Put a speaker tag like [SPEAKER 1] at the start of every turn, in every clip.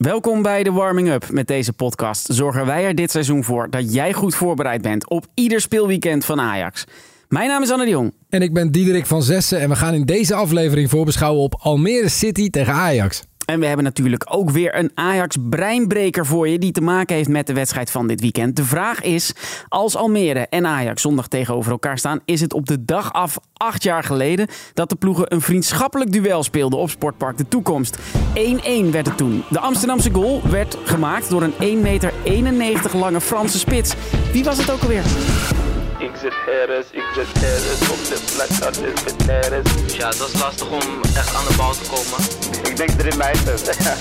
[SPEAKER 1] Welkom bij de Warming Up. Met deze podcast zorgen wij er dit seizoen voor dat jij goed voorbereid bent op ieder speelweekend van Ajax. Mijn naam is Anne de Jong.
[SPEAKER 2] En ik ben Diederik van Zessen en we gaan in deze aflevering voorbeschouwen op Almere City tegen Ajax.
[SPEAKER 1] En we hebben natuurlijk ook weer een Ajax-breinbreker voor je die te maken heeft met de wedstrijd van dit weekend. De vraag is, als Almere en Ajax zondag tegenover elkaar staan, is het op de dag af acht jaar geleden dat de ploegen een vriendschappelijk duel speelden op Sportpark De Toekomst. 1-1 werd het toen. De Amsterdamse goal werd gemaakt door een 1,91 meter lange Franse spits. Wie was het ook alweer?
[SPEAKER 3] Ik zit Harris, ik zit Harris op de plek, dat is met Harris.
[SPEAKER 4] Ja, het was lastig om echt aan de bal te komen.
[SPEAKER 3] Ik denk mij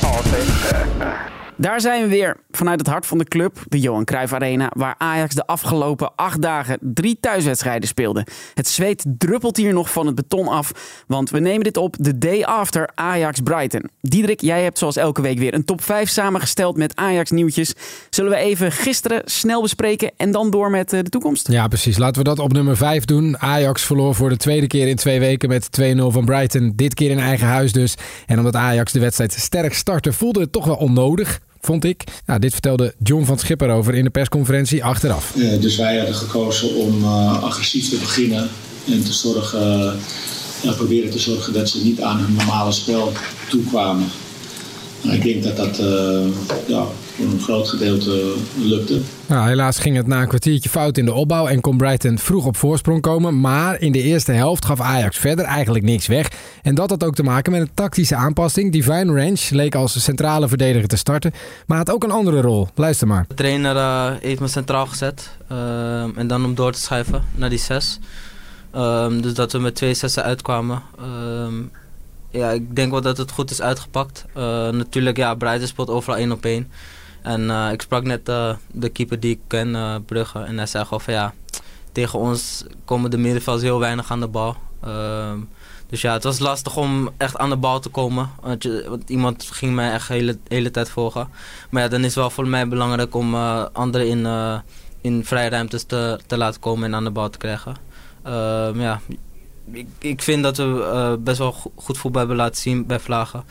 [SPEAKER 3] altijd.
[SPEAKER 1] Daar zijn we weer vanuit het hart van de club, de Johan Cruijff Arena, waar Ajax de afgelopen acht dagen drie thuiswedstrijden speelde. Het zweet druppelt hier nog van het beton af, want we nemen dit op de day after Ajax Brighton. Diederik, jij hebt zoals elke week weer een top 5 samengesteld met Ajax nieuwtjes. Zullen we even gisteren snel bespreken en dan door met eh, de toekomst?
[SPEAKER 2] Ja, precies. Laten we dat op nummer 5 doen. Ajax verloor voor de tweede keer in twee weken met 2-0 van Brighton. Dit keer in eigen huis dus. En omdat Ajax de wedstrijd sterk startte, voelde het toch wel onnodig. Vond ik. Nou, dit vertelde John van Schipper over in de persconferentie achteraf.
[SPEAKER 5] Dus wij hadden gekozen om uh, agressief te beginnen en te zorgen, uh, proberen te zorgen dat ze niet aan hun normale spel toekwamen. Ik denk dat dat ja, voor een groot gedeelte lukte.
[SPEAKER 2] Nou, helaas ging het na een kwartiertje fout in de opbouw en kon Brighton vroeg op voorsprong komen. Maar in de eerste helft gaf Ajax verder eigenlijk niks weg. En dat had ook te maken met een tactische aanpassing. Divine Range leek als centrale verdediger te starten, maar had ook een andere rol. Luister maar.
[SPEAKER 4] De trainer uh, heeft me centraal gezet uh, en dan om door te schuiven naar die zes. Um, dus dat we met twee zessen uitkwamen. Um, ja, ik denk wel dat het goed is uitgepakt. Uh, natuurlijk, ja, Brighton speelt overal één op één. En uh, ik sprak net uh, de keeper die ik ken, uh, Brugge. En hij zei gewoon van ja, tegen ons komen de middenvelders heel weinig aan de bal. dus ja, het was lastig om echt aan de bal te komen. Want, je, iemand ging mij echt de hele, hele tijd volgen. Maar ja, dan is het wel voor mij belangrijk om anderen in, in vrije ruimtes te, te laten komen en aan de bal te krijgen. ja, ik, ik vind dat we best wel goed voetbal hebben laten zien bij Vlagen.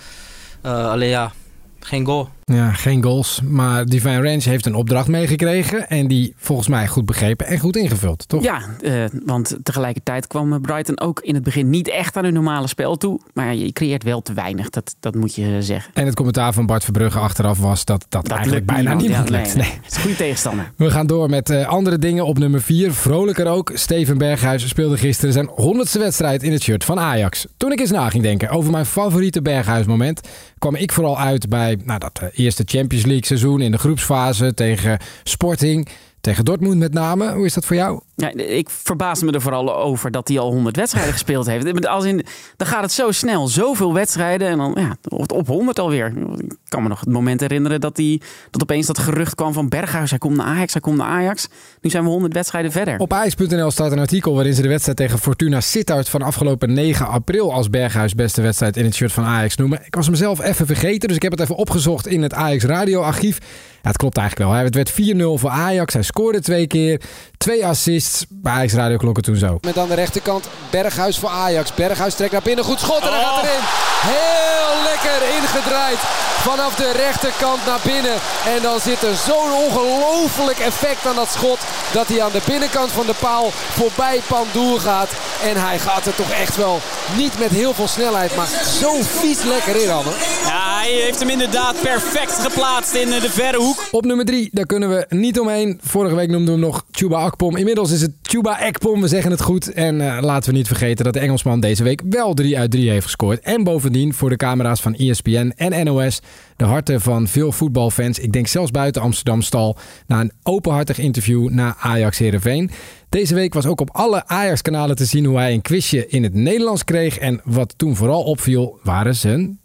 [SPEAKER 4] alleen ja, geen goal.
[SPEAKER 2] Ja, geen goals. Maar Divine Range heeft een opdracht meegekregen. En die volgens mij goed begrepen en goed ingevuld, toch?
[SPEAKER 1] Ja, uh, want tegelijkertijd kwam Brighton ook in het begin niet echt aan hun normale spel toe. Maar je creëert wel te weinig, dat, dat moet je zeggen.
[SPEAKER 2] En het commentaar van Bart Verbrugge achteraf was dat dat, dat eigenlijk bijna niemand lukt.
[SPEAKER 1] Nee, nee. Het is een goede tegenstander.
[SPEAKER 2] We gaan door met uh, andere dingen op nummer 4. Vrolijker ook. Steven Berghuis speelde gisteren zijn honderdste wedstrijd in het shirt van Ajax. Toen ik eens na ging denken over mijn favoriete Berghuis moment, kwam ik vooral uit bij nou, dat eerste Champions League seizoen in de groepsfase tegen Sporting. Tegen Dortmund met name. Hoe is dat voor jou?
[SPEAKER 1] Ja, ik verbaas me er vooral over dat hij al 100 wedstrijden gespeeld heeft. Als in, dan gaat het zo snel. Zoveel wedstrijden en dan ja, op 100 alweer. Ik kan me nog het moment herinneren dat, hij, dat opeens dat gerucht kwam van Berghuis. Hij komt naar Ajax, hij komt naar Ajax. Nu zijn we 100 wedstrijden verder.
[SPEAKER 2] Op Ajax.nl staat een artikel waarin ze de wedstrijd tegen Fortuna Sittard van afgelopen 9 april als Berghuis beste wedstrijd in het shirt van Ajax noemen. Ik was hem zelf even vergeten, dus ik heb het even opgezocht in het Ajax radioarchief. Ja, het klopt eigenlijk wel. Het werd 4-0 voor Ajax. Hij scoorde twee keer. Twee assists. Bij Ajax Radio klokken toen zo.
[SPEAKER 6] Met aan de rechterkant Berghuis voor Ajax. Berghuis trekt naar binnen. Goed schot en hij gaat erin. Heel lekker ingedraaid. Vanaf de rechterkant naar binnen. En dan zit er zo'n ongelooflijk effect aan dat schot. Dat hij aan de binnenkant van de paal voorbij Pandoer gaat. En hij gaat er toch echt wel niet met heel veel snelheid. Maar zo vies lekker in, Anne.
[SPEAKER 1] Ja, hij heeft hem inderdaad perfect geplaatst in de verre hoek.
[SPEAKER 2] Op nummer 3, daar kunnen we niet omheen. Vorige week noemden we hem nog Chuba Akpom. Inmiddels is het Chuba Ekpom, we zeggen het goed. En uh, laten we niet vergeten dat de Engelsman deze week wel 3 uit 3 heeft gescoord. En bovendien voor de camera's van ESPN en NOS de harten van veel voetbalfans. Ik denk zelfs buiten Amsterdam stal. Na een openhartig interview na Ajax Heerenveen. Deze week was ook op alle Ajax-kanalen te zien hoe hij een quizje in het Nederlands kreeg. En wat toen vooral opviel, waren zijn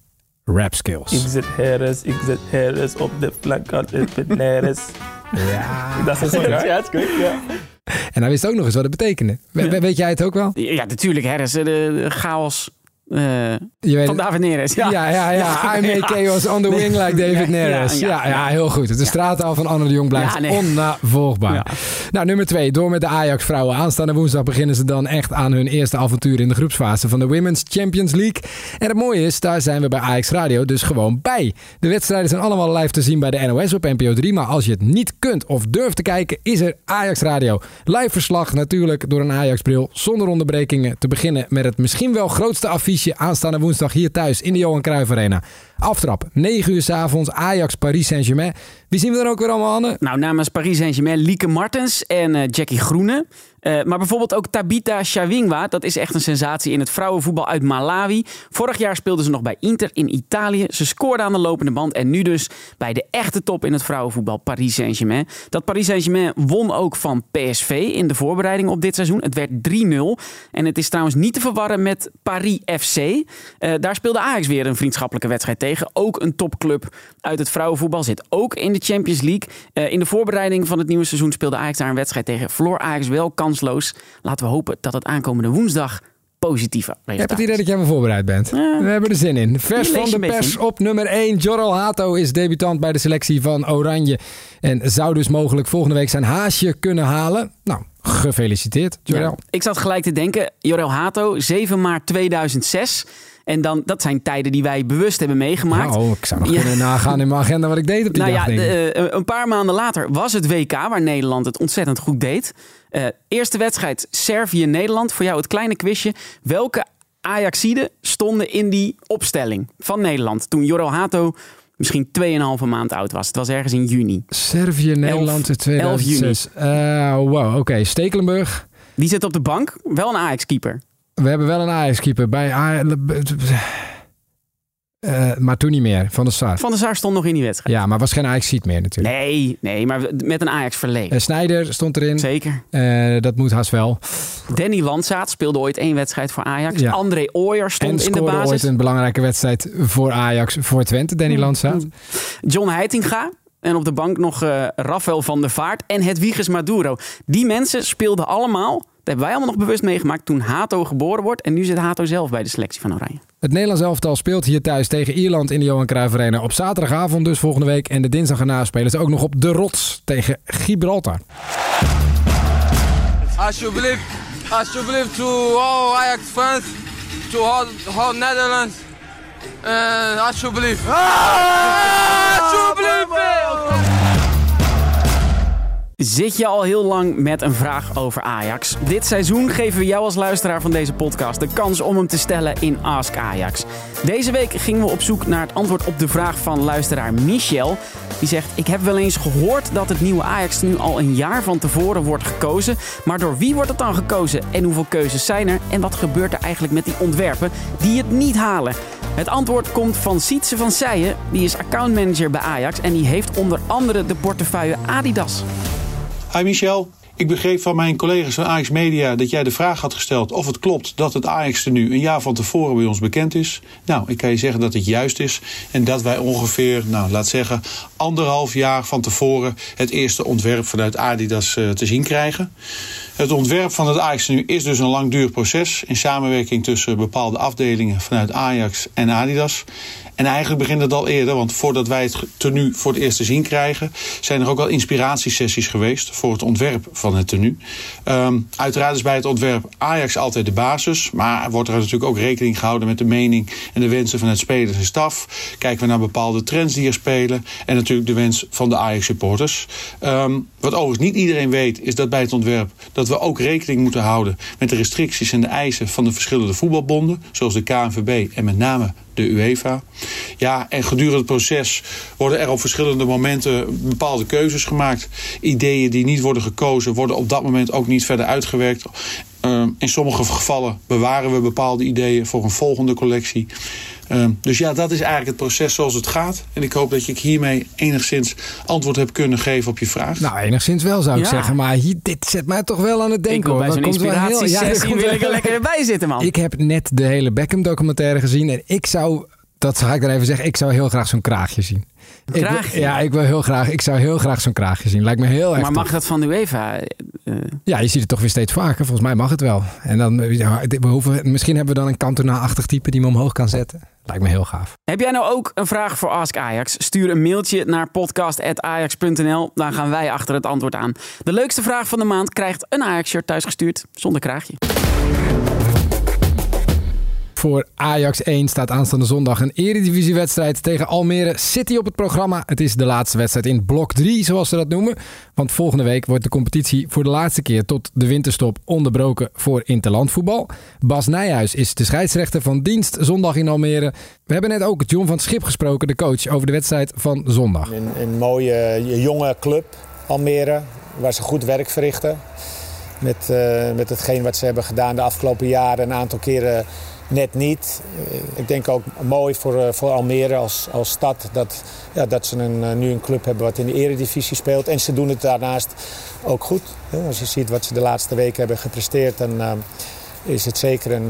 [SPEAKER 2] rap skills.
[SPEAKER 3] Ik zit Harris, ik zit Harris op de flankkant, ik ben Harris.
[SPEAKER 2] Ja,
[SPEAKER 3] Dat is goed, ja, het is goed, ja.
[SPEAKER 2] En hij wist ook nog eens wat het betekende. We- Weet jij het ook wel?
[SPEAKER 1] Ja, natuurlijk. Dus, eh, de chaos
[SPEAKER 2] weet
[SPEAKER 1] van. David Neres. Ja,
[SPEAKER 2] Ja, ja, ja. I make chaos on the wing like David Neres.
[SPEAKER 1] ja,
[SPEAKER 2] Ja, heel goed. De straattaal van Anne de Jong blijft
[SPEAKER 1] nee.
[SPEAKER 2] onnavolgbaar. Nou, nummer twee. Door met de Ajax-vrouwen. Aanstaande woensdag beginnen ze dan echt aan hun eerste avontuur in de groepsfase van de Women's Champions League. En het mooie is, daar zijn we bij Ajax Radio dus gewoon bij. De wedstrijden zijn allemaal live te zien bij de NOS op NPO 3. Maar als je het niet kunt of durft te kijken, is er Ajax Radio. Live verslag natuurlijk door een Ajax-bril, zonder onderbrekingen. Te beginnen met het misschien wel grootste affiche aanstaande woensdag hier thuis in de Johan Cruijff Arena. Aftrap, 9 uur s avonds, Ajax Paris Saint-Germain. Wie zien we dan ook weer allemaal, Anne?
[SPEAKER 1] Nou, namens Paris Saint-Germain Lieke Martens en eh, Jackie Groene. Eh, maar bijvoorbeeld ook Tabita Shawingwa. Dat is echt een sensatie in het vrouwenvoetbal uit Malawi. Vorig jaar speelde ze nog bij Inter in Italië. Ze scoorde aan de lopende band. En nu dus bij de echte top in het vrouwenvoetbal Paris Saint-Germain. Dat Paris Saint-Germain won ook van PSV in de voorbereiding op dit seizoen. Het werd 3-0. En het is trouwens niet te verwarren met Paris FC. Eh, daar speelde Ajax weer een vriendschappelijke wedstrijd tegen. Ook een topclub uit het vrouwenvoetbal. Zit ook in de Champions League. Eh, in de voorbereiding van het nieuwe seizoen speelde Ajax daar een wedstrijd tegen. Verloor Ajax wel kansloos. Laten we hopen dat het aankomende woensdag positieve
[SPEAKER 2] Ik heb het idee dat jij me voorbereid bent.
[SPEAKER 1] Ja.
[SPEAKER 2] We hebben er zin in. Vers van de pers op nummer 1. Jorrel Hato is debutant bij de selectie van Oranje. En zou dus mogelijk volgende week zijn haasje kunnen halen. Nou, gefeliciteerd, Jorrel.
[SPEAKER 1] Ja. Ik zat gelijk te denken, Jorel Hato, 7 maart 2006. En dan, dat zijn tijden die wij bewust hebben meegemaakt.
[SPEAKER 2] Nou, ik zou nog
[SPEAKER 1] Ja.
[SPEAKER 2] kunnen nagaan in mijn agenda wat ik deed op die
[SPEAKER 1] Nou
[SPEAKER 2] dag.
[SPEAKER 1] ja, de, eh, een paar maanden later was het WK, waar Nederland het ontzettend goed deed. Eh, eerste wedstrijd Servië-Nederland. Voor jou het kleine quizje. Welke Ajaxiden stonden in die opstelling van Nederland toen Jorel Hato misschien 2,5 maand oud was? Het was ergens in juni.
[SPEAKER 2] Servië, Nederland in 2006. Eh, wow, oké. Stekelenburg.
[SPEAKER 1] Die zit op de bank. Wel een Ajax-keeper.
[SPEAKER 2] We hebben wel een Ajax-keeper bij Ajax. Eh, maar toen niet meer, van de Sar.
[SPEAKER 1] Van der Sar stond nog in die wedstrijd.
[SPEAKER 2] Ja, maar was geen Ajax-seat meer natuurlijk.
[SPEAKER 1] Nee, nee, maar met een Ajax-verleden.
[SPEAKER 2] Eh, Snijder stond erin.
[SPEAKER 1] Zeker.
[SPEAKER 2] Eh, dat moet haast wel.
[SPEAKER 1] Danny Landzaat speelde ooit één wedstrijd voor Ajax.
[SPEAKER 2] Ja.
[SPEAKER 1] André Ooyer
[SPEAKER 2] En
[SPEAKER 1] stond in de
[SPEAKER 2] scoorde
[SPEAKER 1] basis.
[SPEAKER 2] ooit een belangrijke wedstrijd voor Ajax, voor Twente, Danny Landzaat.
[SPEAKER 1] John Heitinga. En op de bank nog Rafael van der Vaart en Hedwiges Maduro. Die mensen speelden allemaal, hebben wij allemaal nog bewust meegemaakt, toen Hato geboren wordt. En nu zit Hato zelf bij de selectie van Oranje.
[SPEAKER 2] Het Nederlands elftal speelt hier thuis tegen Ierland in de Johan Cruijff Arena op zaterdagavond dus volgende week. En de dinsdag erna spelen ze ook nog op de Rots tegen Gibraltar.
[SPEAKER 7] Alsjeblieft, alsjeblieft to all Ajax fans, to all, all Netherlands. Uh, alsjeblieft. Alsjeblieft!
[SPEAKER 1] Zit je al heel lang met een vraag over Ajax? Dit seizoen geven we jou als luisteraar van deze podcast de kans om hem te stellen in Ask Ajax. Deze week gingen we op zoek naar het antwoord op de vraag van luisteraar Michel. Die zegt: Ik heb wel eens gehoord dat het nieuwe Ajax nu al een jaar van tevoren wordt gekozen. Maar door wie wordt het dan gekozen en hoeveel keuzes zijn er? En wat gebeurt er eigenlijk met die ontwerpen die het niet halen? Het antwoord komt van Sietse van Seijen. Die is accountmanager bij Ajax en die heeft onder andere de portefeuille Adidas.
[SPEAKER 8] Hi Michel. Ik begreep van mijn collega's van Ajax Media dat jij de vraag had gesteld of het klopt dat het Ajax er nu een jaar van tevoren bij ons bekend is. Nou, ik kan je zeggen dat het juist is en dat wij ongeveer, nou laat zeggen, anderhalf jaar van tevoren het eerste ontwerp vanuit Adidas eh, te zien krijgen. Het ontwerp van het Ajax nu is dus een langdurig proces in samenwerking tussen bepaalde afdelingen vanuit Ajax en Adidas. En eigenlijk begint het al eerder, want voordat wij het tenue voor het eerst te zien krijgen, zijn er ook al inspiratiesessies geweest voor het ontwerp van het tenue. Ehm, uiteraard is bij het ontwerp Ajax altijd de basis, maar wordt er natuurlijk ook rekening gehouden met de mening en de wensen van het spelers en staf. Kijken we naar bepaalde trends die er spelen en natuurlijk de wens van de Ajax supporters. Ehm, wat overigens niet iedereen weet, is dat bij het ontwerp we ook rekening moeten houden met de restricties en de eisen van de verschillende voetbalbonden, zoals de KNVB en met name de UEFA. Ja, en gedurende het proces worden er op verschillende momenten bepaalde keuzes gemaakt. Ideeën die niet worden gekozen, worden op dat moment ook niet verder uitgewerkt. Uh, in sommige gevallen bewaren we bepaalde ideeën voor een volgende collectie. Uh, dus ja, dat is eigenlijk het proces zoals het gaat. En ik hoop dat ik hiermee enigszins antwoord heb kunnen geven op je vraag.
[SPEAKER 2] Nou, enigszins wel zou ik
[SPEAKER 1] Ja.
[SPEAKER 2] zeggen. Maar hier, dit zet mij toch wel aan het denken.
[SPEAKER 1] Ik wil bij zo'n
[SPEAKER 2] Dat komt wel heel- ja, dat
[SPEAKER 1] inspiratiesessie
[SPEAKER 2] komt
[SPEAKER 1] wil ik er lekker bij zitten, man.
[SPEAKER 2] Ik heb net de hele Beckham documentaire gezien. En ik zou, dat ga ik dan even zeggen, ik zou heel graag zo'n kraagje zien. Ik wil-
[SPEAKER 1] kraagje?
[SPEAKER 2] ja, ik wil heel graag, ik zou heel graag zo'n kraagje zien. Lijkt me heel erg
[SPEAKER 1] maar mag
[SPEAKER 2] tof.
[SPEAKER 1] dat van de UEFA?
[SPEAKER 2] Ja, je ziet het toch weer steeds vaker. Volgens mij mag het wel. En dan, ja, we hoeven, misschien hebben we dan een Cantona-achtig type die me omhoog kan zetten. Lijkt me heel gaaf.
[SPEAKER 1] Heb jij nou ook een vraag voor Ask Ajax? Stuur een mailtje naar podcast.ajax.nl. Dan gaan wij achter het antwoord aan. De leukste vraag van de maand krijgt een Ajax-shirt thuisgestuurd zonder kraagje.
[SPEAKER 2] Voor Ajax 1 staat aanstaande zondag een eredivisiewedstrijd tegen Almere City op het programma. Het is de laatste wedstrijd in blok 3, zoals ze dat noemen. Want volgende week wordt de competitie voor de laatste keer tot de winterstop onderbroken voor interlandvoetbal. Bas Nijhuis is de scheidsrechter van dienst zondag in Almere. We hebben net ook John van Schip gesproken, de coach, over de wedstrijd van zondag.
[SPEAKER 9] Een, een mooie jonge club, Almere, waar ze goed werk verrichten. Met, uh, met hetgeen wat ze hebben gedaan de afgelopen jaren, een aantal keren net niet. Uh, ik denk ook mooi voor, uh, voor Almere als, als stad dat, ja, dat ze een, nu een club hebben wat in de eredivisie speelt. En ze doen het daarnaast ook goed. Als je ziet wat ze de laatste weken hebben gepresteerd, dan is het zeker een,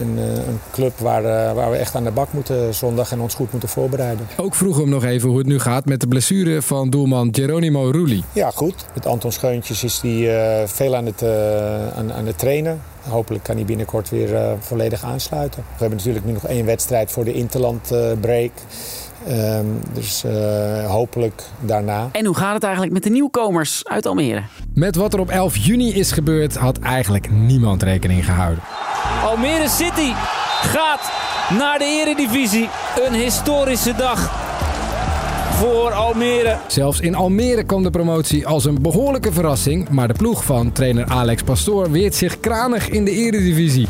[SPEAKER 9] een, een club waar, waar, we echt aan de bak moeten zondag en ons goed moeten voorbereiden.
[SPEAKER 2] Ook vroegen we hem nog even hoe het nu gaat met de blessure van doelman Geronimo Rulli.
[SPEAKER 9] Ja, goed. Met Anton Scheuntjes is hij uh, veel aan het, uh, aan, aan het trainen. Hopelijk kan hij binnenkort weer uh, volledig aansluiten. We hebben natuurlijk nu nog één wedstrijd voor de Interland break. Um, dus uh, hopelijk daarna.
[SPEAKER 1] En hoe gaat het eigenlijk met de nieuwkomers uit Almere?
[SPEAKER 2] Met wat er op 11 juni is gebeurd, had eigenlijk niemand rekening gehouden.
[SPEAKER 10] Almere City gaat naar de Eredivisie. Een historische dag voor Almere.
[SPEAKER 2] Zelfs in Almere kwam de promotie als een behoorlijke verrassing. Maar de ploeg van trainer Alex Pastoor weert zich kranig in de Eredivisie.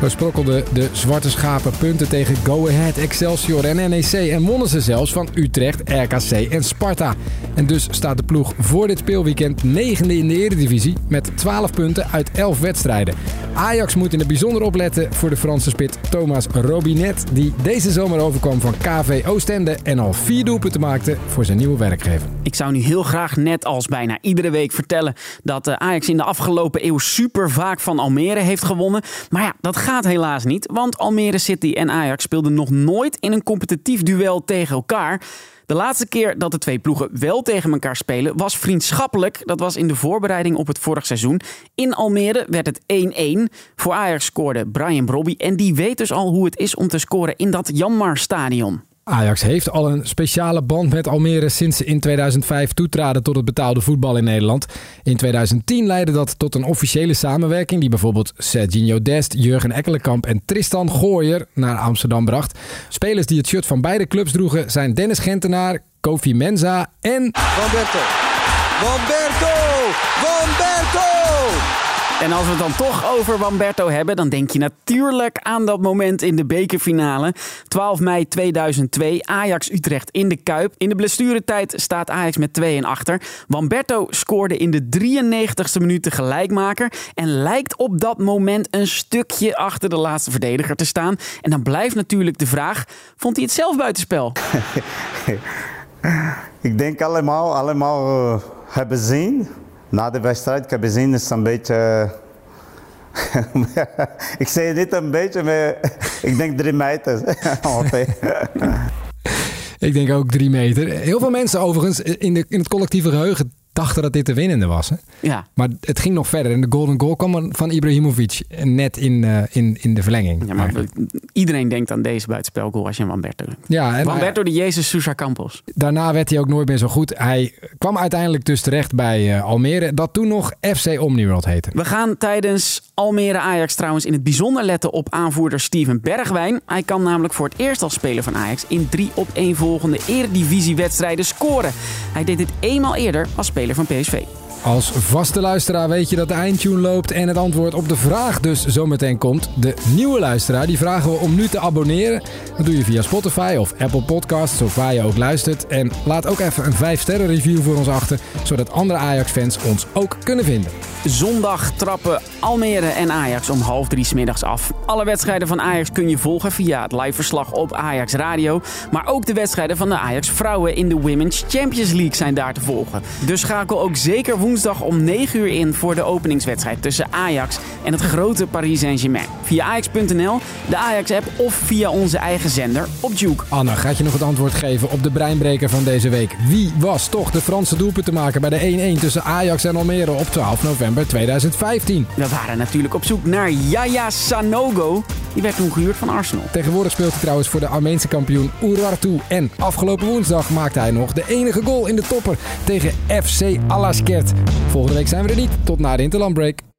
[SPEAKER 2] Zo sprokkelden de Zwarte Schapen punten tegen Go Ahead, Excelsior en NEC en wonnen ze zelfs van Utrecht, RKC en Sparta. En dus staat de ploeg voor dit speelweekend negende in de Eredivisie met 12 punten uit 11 wedstrijden. Ajax moet in het bijzonder opletten voor de Franse spit Thomas Robinet, die deze zomer overkwam van KV Oostende en al vier doelpunten maakte voor zijn nieuwe werkgever.
[SPEAKER 1] Ik zou nu heel graag net als bijna iedere week vertellen dat Ajax in de afgelopen eeuw super vaak van Almere heeft gewonnen. Maar ja, dat gaat helaas niet, want Almere City en Ajax speelden nog nooit in een competitief duel tegen elkaar. De laatste keer dat de twee ploegen wel tegen elkaar spelen was vriendschappelijk. Dat was in de voorbereiding op het vorig seizoen. In Almere werd het 1-1. Voor Ajax scoorde Brian Brobby en die weet dus al hoe het is om te scoren in dat Janmar stadion.
[SPEAKER 2] Ajax heeft al een speciale band met Almere sinds ze in 2005 toetraden tot het betaalde voetbal in Nederland. In 2010 leidde dat tot een officiële samenwerking die bijvoorbeeld Serginho Dest, Jurgen Ekkelenkamp en Tristan Gooier naar Amsterdam bracht. Spelers die het shirt van beide clubs droegen zijn Dennis Gentenaar, Kofi Menza en...
[SPEAKER 11] Wamberto! Wamberto! Wamberto!
[SPEAKER 1] En als we het dan toch over Wamberto hebben, dan denk je natuurlijk aan dat moment in de bekerfinale. 12 mei 2002, Ajax-Utrecht in de Kuip. In de blessuretijd staat Ajax met 2 en achter. Wamberto scoorde in de 93ste minuut de gelijkmaker. En lijkt op dat moment een stukje achter de laatste verdediger te staan. En dan blijft natuurlijk de vraag, vond hij het zelf buitenspel?
[SPEAKER 12] Ik denk allemaal, allemaal uh, hebben zien na de wedstrijd, ik heb gezien, is een beetje. ik zei niet een beetje, maar ik denk drie meter.
[SPEAKER 2] ik denk ook drie meter. Heel veel mensen overigens in, de, in het collectieve geheugen dachten dat dit de winnende was. Hè?
[SPEAKER 1] Ja.
[SPEAKER 2] Maar het ging nog verder. En de golden goal kwam van Ibrahimovic net in, uh, in, in de verlenging.
[SPEAKER 1] Ja, maar iedereen denkt aan deze buitenspelgoal als je Wamberto
[SPEAKER 2] Ja, en
[SPEAKER 1] Wamberto de Jezus Sousa Campos.
[SPEAKER 2] Daarna werd hij ook nooit meer zo goed. Hij kwam uiteindelijk dus terecht bij uh, Almere, dat toen nog FC Omniworld heette.
[SPEAKER 1] We gaan tijdens Almere Ajax trouwens in het bijzonder letten op aanvoerder Steven Bergwijn. Hij kan namelijk voor het eerst als speler van Ajax in drie op één volgende eredivisiewedstrijden scoren. Hij deed dit eenmaal eerder als speler van PSV.
[SPEAKER 2] Als vaste luisteraar weet je dat de eindtune loopt en het antwoord op de vraag dus zometeen komt. De nieuwe luisteraar, die vragen we om nu te abonneren. Dat doe je via Spotify of Apple Podcasts of waar je ook luistert. En laat ook even een 5 sterren review voor ons achter, zodat andere Ajax-fans ons ook kunnen vinden.
[SPEAKER 1] Zondag trappen Almere en Ajax om half drie smiddags af. Alle wedstrijden van Ajax kun je volgen via het liveverslag op Ajax Radio. Maar ook de wedstrijden van de Ajax vrouwen in de Women's Champions League zijn daar te volgen. Dus schakel ook zeker woensdag om 9 uur in voor de openingswedstrijd tussen Ajax en het grote Paris Saint-Germain. Via Ajax.nl, de Ajax-app of via onze eigen zender op Juke.
[SPEAKER 2] Anna, gaat je nog het antwoord geven op de breinbreker van deze week? Wie was toch de Franse doelpunt te maken bij de 1-1 tussen Ajax en Almere op 12 november? November 2015.
[SPEAKER 1] We waren natuurlijk op zoek naar Yaya Sanogo. Die werd toen gehuurd van Arsenal.
[SPEAKER 2] Tegenwoordig speelt hij trouwens voor de Armeense kampioen Urartu. En afgelopen woensdag maakte hij nog de enige goal in de topper tegen FC Alaskert. Volgende week zijn we er niet. Tot na de Interlandbreak.